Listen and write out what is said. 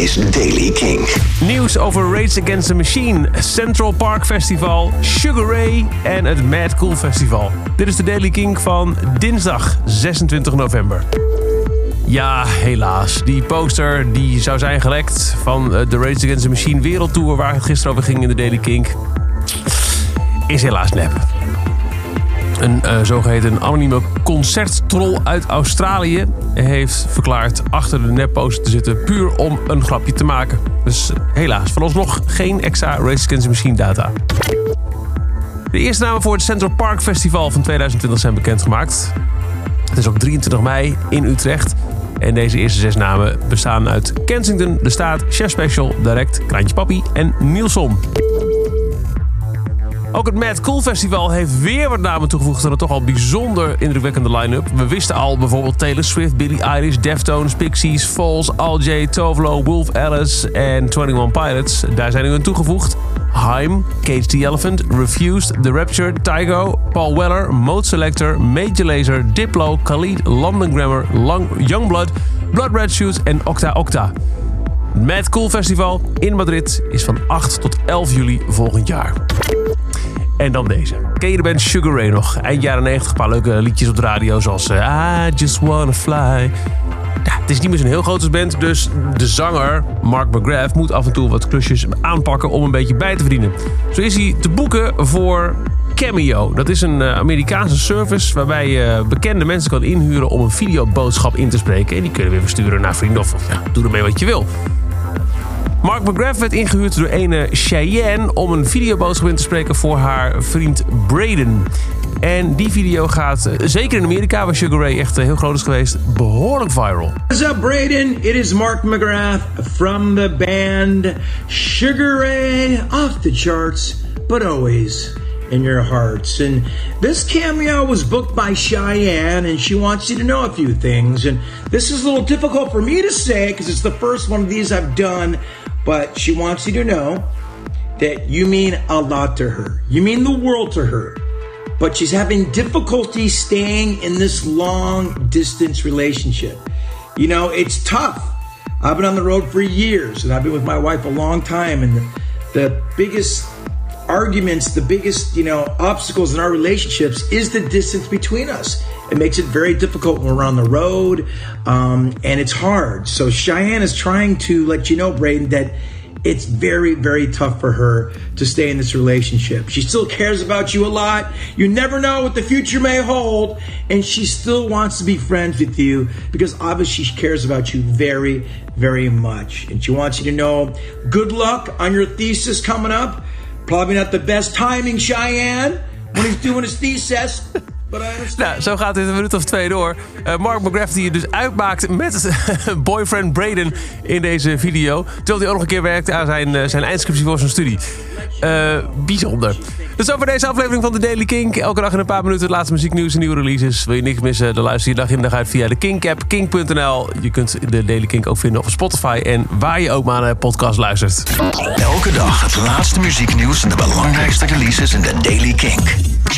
is Daily King. Nieuws over Rage Against the Machine, Central Park Festival, Sugar Ray en het Mad Cool Festival. Dit is de Daily King van dinsdag 26 november. Ja, helaas. Die poster die zou zijn gelekt van eh, de Rage Against the Machine Wereldtour... waar het gisteren over ging in de Daily King, is helaas nep. Een uh, zogeheten anonieme concerttroll uit Australië heeft verklaard achter de nepposter te zitten puur om een grapje te maken. Dus helaas, nog geen extra Race Against the Machine data. De eerste namen voor het Central Park Festival van 2020 zijn bekendgemaakt. Het is ook 23 mei in Utrecht. En deze eerste zes namen bestaan uit Kensington, De Staat, Chef Special, Direct, Kraantje Papi en Nielson. Ook het Mad Cool Festival heeft weer wat namen toegevoegd aan een toch al bijzonder indrukwekkende line-up. We wisten al bijvoorbeeld Taylor Swift, Billie Eilish, Deftones, Pixies, Falls, Al J, Tovlo, Wolf Alice en 21 Pilots. Daar zijn nu aan toegevoegd. Haim, Cage the Elephant, Refused, The Rapture, Tygo, Paul Weller, Mode Selector, Major Lazer, Diplo, Khalid, London Grammar, Long, Youngblood, Blood Red Shoes en Octa Octa. Het Mad Cool Festival in Madrid is van 8 tot 11 juli volgend jaar. En dan deze. Ken je de band Sugar Ray nog? Eind jaren 90, een paar leuke liedjes op de radio zoals uh, I Just Wanna Fly. Het is niet meer zo'n heel grote band, dus de zanger Mark McGrath moet af en toe wat klusjes aanpakken om een beetje bij te verdienen. Zo is hij te boeken voor Cameo. Dat is een Amerikaanse service waarbij je bekende mensen kan inhuren om een videoboodschap in te spreken. En die kunnen we weer versturen naar vrienden of ja, doe ermee wat je wil. Mark McGrath werd ingehuurd door ene Cheyenne om een videoboodschap in te spreken voor haar vriend Braden. En die video gaat, zeker in Amerika, waar Sugar Ray echt heel groot is geweest, behoorlijk viral. What's up, Braden? It is Mark McGrath from the band Sugar Ray. Off the charts, but always in your hearts. And this cameo was booked by Cheyenne, and she wants you to know a few things. And this is a little difficult for me to say because it's the first one of these I've done, but she wants you to know that you mean a lot to her. You mean the world to her. But she's having difficulty staying in this long distance relationship. You know, it's tough. I've been on the road for years and I've been with my wife a long time, and the, the biggest arguments, the biggest, you know, obstacles in our relationships is the distance between us. It makes it very difficult when we're on the road, um, and it's hard. So Cheyenne is trying to let you know, Braden, that it's very, very tough for her to stay in this relationship. She still cares about you a lot. You never know what the future may hold, and she still wants to be friends with you because obviously she cares about you very, very much. And she wants you to know good luck on your thesis coming up. Probably not the best timing, Cheyenne, when he's doing his thesis. Nou, zo gaat dit een minuut of twee door. Uh, Mark McGrath die je dus uitmaakt met boyfriend Braden in deze video. Terwijl hij ook nog een keer werkt aan zijn, uh, zijn eindscriptie voor zijn studie. Uh, bijzonder. Dus over deze aflevering van de Daily Kink. Elke dag in een paar minuten het laatste muzieknieuws en nieuwe releases. Wil je niks missen, dan luister je dag in dag uit via de Kink-app, kink.nl. Je kunt de Daily Kink ook vinden op Spotify en waar je ook maar naar podcast luistert. Elke dag het laatste muzieknieuws en de belangrijkste releases in de Daily Kink.